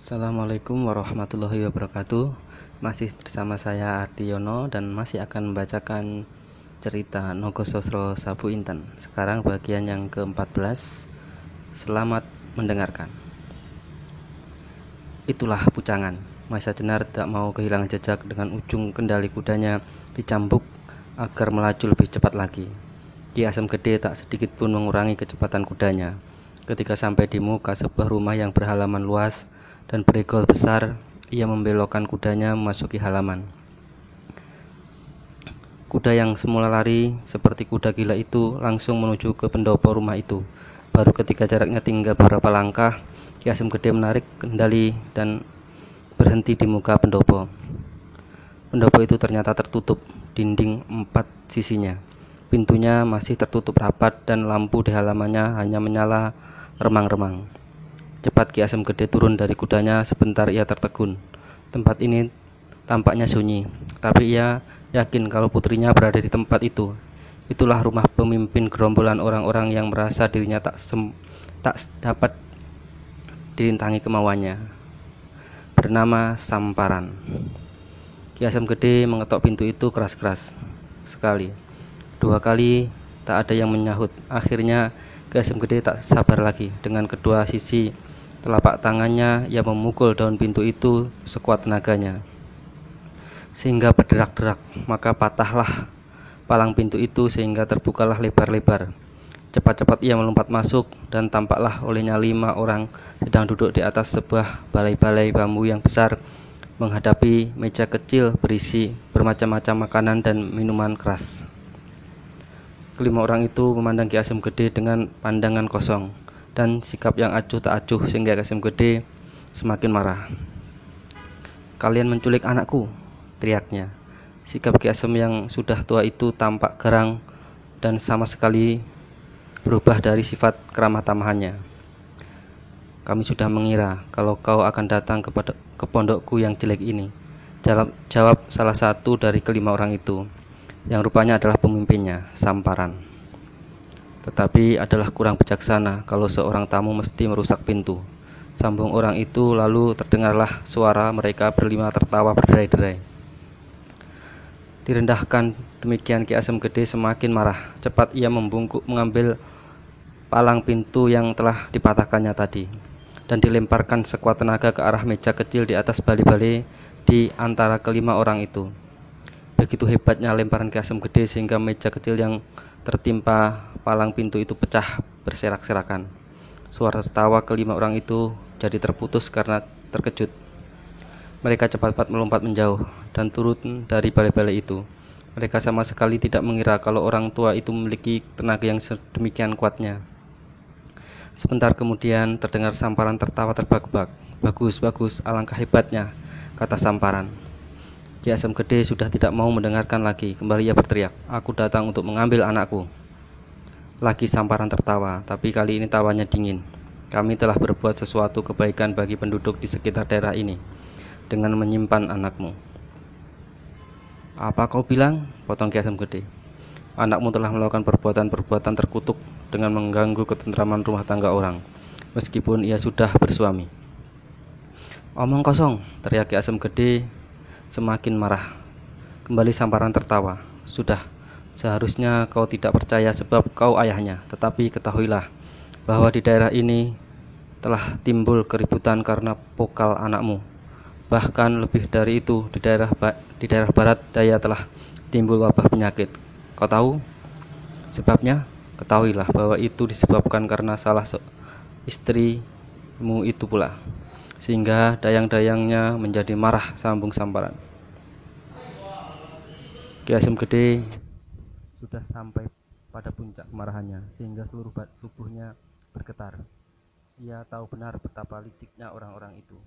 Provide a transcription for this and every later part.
Assalamualaikum warahmatullahi wabarakatuh. Masih bersama saya Ardiono Dan masih akan membacakan cerita Nogo Sosro Sabu Inten. Sekarang bagian yang ke-14 Selamat mendengarkan. Itulah pucangan. Masa Jenar tak mau kehilangan jejak Dengan ujung kendali kudanya dicambuk Agar melaju lebih cepat lagi. Ki Asem Gede tak sedikit pun mengurangi kecepatan kudanya. Ketika sampai di muka sebuah rumah yang berhalaman luas dan beregol besar, ia membelokkan kudanya memasuki halaman. Kuda yang semula lari seperti kuda gila itu langsung menuju ke pendopo rumah itu. Baru ketika jaraknya tinggal beberapa langkah, Ki Asem Gede menarik kendali dan berhenti di muka pendopo. Pendopo itu ternyata tertutup, dinding empat sisinya. Pintunya masih tertutup rapat dan lampu di halamannya hanya menyala remang-remang. Cepat Ki Asem Gede turun dari kudanya, sebentar ia tertegun. Tempat ini tampaknya sunyi, tapi ia yakin kalau putrinya berada di tempat itu. Itulah rumah pemimpin gerombolan orang-orang yang merasa dirinya tak sem tak dapat dirintangi kemauannya. Bernama Samparan. Ki Asem Gede mengetok pintu itu keras-keras sekali. Dua kali tak ada yang menyahut. Akhirnya Ki Asem Gede tak sabar lagi dengan kedua sisi Telapak tangannya ia memukul daun pintu itu sekuat tenaganya. Sehingga berderak-derak, maka patahlah palang pintu itu sehingga terbukalah lebar-lebar. Cepat-cepat ia melompat masuk dan tampaklah olehnya lima orang sedang duduk di atas sebuah balai-balai bambu yang besar menghadapi meja kecil berisi bermacam-macam makanan dan minuman keras. Kelima orang itu memandang Ki Asem Gede dengan pandangan kosong dan sikap yang acuh tak acuh sehingga Kasim Gede semakin marah. Kalian menculik anakku, teriaknya. Sikap Ki yang sudah tua itu tampak gerang dan sama sekali berubah dari sifat keramah tamahannya. Kami sudah mengira kalau kau akan datang kepada ke pondokku yang jelek ini. Jawab, jawab salah satu dari kelima orang itu, yang rupanya adalah pemimpinnya, Samparan tetapi adalah kurang bijaksana kalau seorang tamu mesti merusak pintu. Sambung orang itu lalu terdengarlah suara mereka berlima tertawa berderai-derai. Direndahkan demikian Ki Asem Gede semakin marah. Cepat ia membungkuk mengambil palang pintu yang telah dipatahkannya tadi dan dilemparkan sekuat tenaga ke arah meja kecil di atas bali-bali di antara kelima orang itu. Begitu hebatnya lemparan Ki Asem Gede sehingga meja kecil yang tertimpa palang pintu itu pecah berserak-serakan. Suara tertawa kelima orang itu jadi terputus karena terkejut. Mereka cepat-cepat melompat menjauh dan turun dari balai-balai itu. Mereka sama sekali tidak mengira kalau orang tua itu memiliki tenaga yang sedemikian kuatnya. Sebentar kemudian terdengar samparan tertawa terbak-bak. Bagus, bagus, alangkah hebatnya, kata samparan. Ki Asam Gede sudah tidak mau mendengarkan lagi. Kembali ia berteriak, aku datang untuk mengambil anakku. Lagi samparan tertawa, tapi kali ini tawanya dingin. Kami telah berbuat sesuatu kebaikan bagi penduduk di sekitar daerah ini dengan menyimpan anakmu. Apa kau bilang? Potong kiasam gede. Anakmu telah melakukan perbuatan-perbuatan terkutuk dengan mengganggu ketentraman rumah tangga orang, meskipun ia sudah bersuami. Omong kosong, teriak Ki Asem Gede semakin marah. Kembali samparan tertawa. Sudah, Seharusnya kau tidak percaya sebab kau ayahnya, tetapi ketahuilah bahwa di daerah ini telah timbul keributan karena pokal anakmu. Bahkan lebih dari itu, di daerah di daerah barat daya telah timbul wabah penyakit. Kau tahu sebabnya? Ketahuilah bahwa itu disebabkan karena salah istrimu itu pula. Sehingga dayang-dayangnya menjadi marah sambung samparan. Kiasem gede sudah sampai pada puncak kemarahannya sehingga seluruh tubuhnya bergetar. Ia tahu benar betapa liciknya orang-orang itu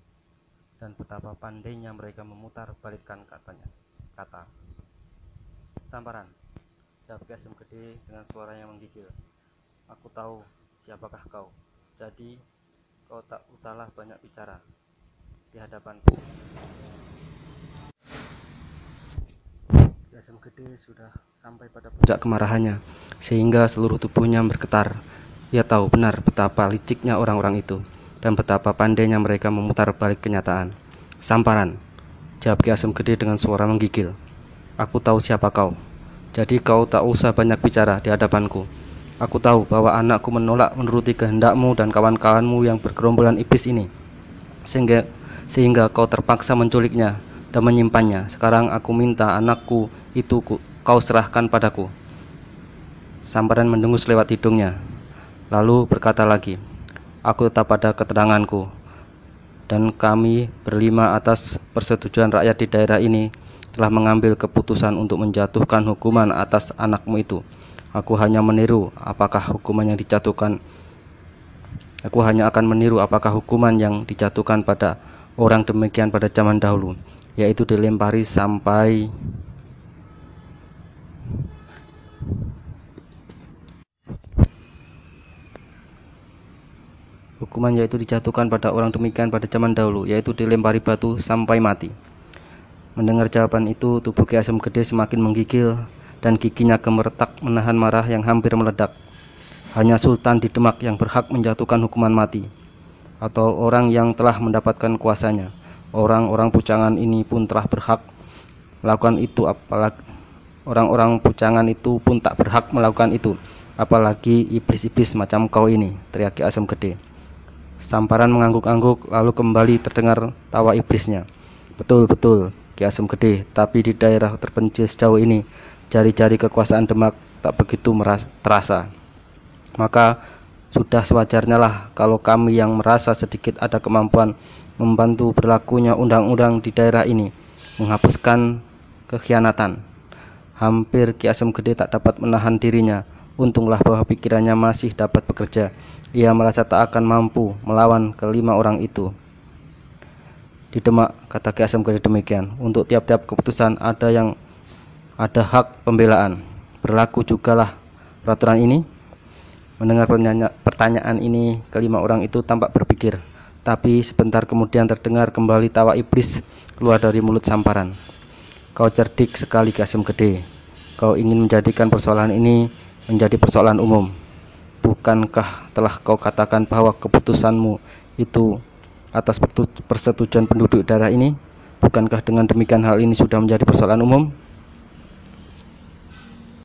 dan betapa pandainya mereka memutar balikkan katanya. Kata Samparan, jawab Kasim Gede dengan suara yang menggigil. Aku tahu siapakah kau. Jadi kau tak usahlah banyak bicara di hadapanku. Kasim Gede sudah sampai pada puncak kemarahannya, sehingga seluruh tubuhnya bergetar. Ia tahu benar betapa liciknya orang-orang itu, dan betapa pandainya mereka memutar balik kenyataan. Samparan, jawab Ki Asem Gede dengan suara menggigil. Aku tahu siapa kau. Jadi kau tak usah banyak bicara di hadapanku. Aku tahu bahwa anakku menolak menuruti kehendakmu dan kawan-kawanmu yang bergerombolan iblis ini. Sehingga sehingga kau terpaksa menculiknya dan menyimpannya. Sekarang aku minta anakku itu kau serahkan padaku. Samparan mendengus lewat hidungnya, lalu berkata lagi, Aku tetap pada keteranganku, dan kami berlima atas persetujuan rakyat di daerah ini telah mengambil keputusan untuk menjatuhkan hukuman atas anakmu itu. Aku hanya meniru apakah hukuman yang dijatuhkan Aku hanya akan meniru apakah hukuman yang dijatuhkan pada orang demikian pada zaman dahulu, yaitu dilempari sampai Hukuman yaitu dijatuhkan pada orang demikian pada zaman dahulu, yaitu dilempari batu sampai mati. Mendengar jawaban itu, tubuh Ki Asem Gede semakin menggigil dan giginya gemeretak menahan marah yang hampir meledak. Hanya Sultan di Demak yang berhak menjatuhkan hukuman mati, atau orang yang telah mendapatkan kuasanya. Orang-orang pucangan ini pun telah berhak melakukan itu, apalagi orang-orang pucangan itu pun tak berhak melakukan itu, apalagi iblis-iblis macam kau ini, teriak Ki Asem Gede. Samparan mengangguk-angguk lalu kembali terdengar tawa iblisnya. Betul, betul, Ki Asem Gede, tapi di daerah terpencil sejauh ini, jari-jari kekuasaan Demak tak begitu terasa. Maka sudah sewajarnya lah kalau kami yang merasa sedikit ada kemampuan membantu berlakunya undang-undang di daerah ini, menghapuskan kekhianatan. Hampir Ki Asem Gede tak dapat menahan dirinya. Untunglah bahwa pikirannya masih dapat bekerja. Ia merasa tak akan mampu melawan kelima orang itu. Di Demak, kata Ki Asam Gede demikian, untuk tiap-tiap keputusan ada yang ada hak pembelaan. Berlaku jugalah peraturan ini. Mendengar pertanyaan ini, kelima orang itu tampak berpikir. Tapi sebentar kemudian terdengar kembali tawa iblis keluar dari mulut samparan. Kau cerdik sekali Kasim Gede. Kau ingin menjadikan persoalan ini menjadi persoalan umum. Bukankah telah kau katakan bahwa keputusanmu itu atas persetujuan penduduk daerah ini? Bukankah dengan demikian hal ini sudah menjadi persoalan umum?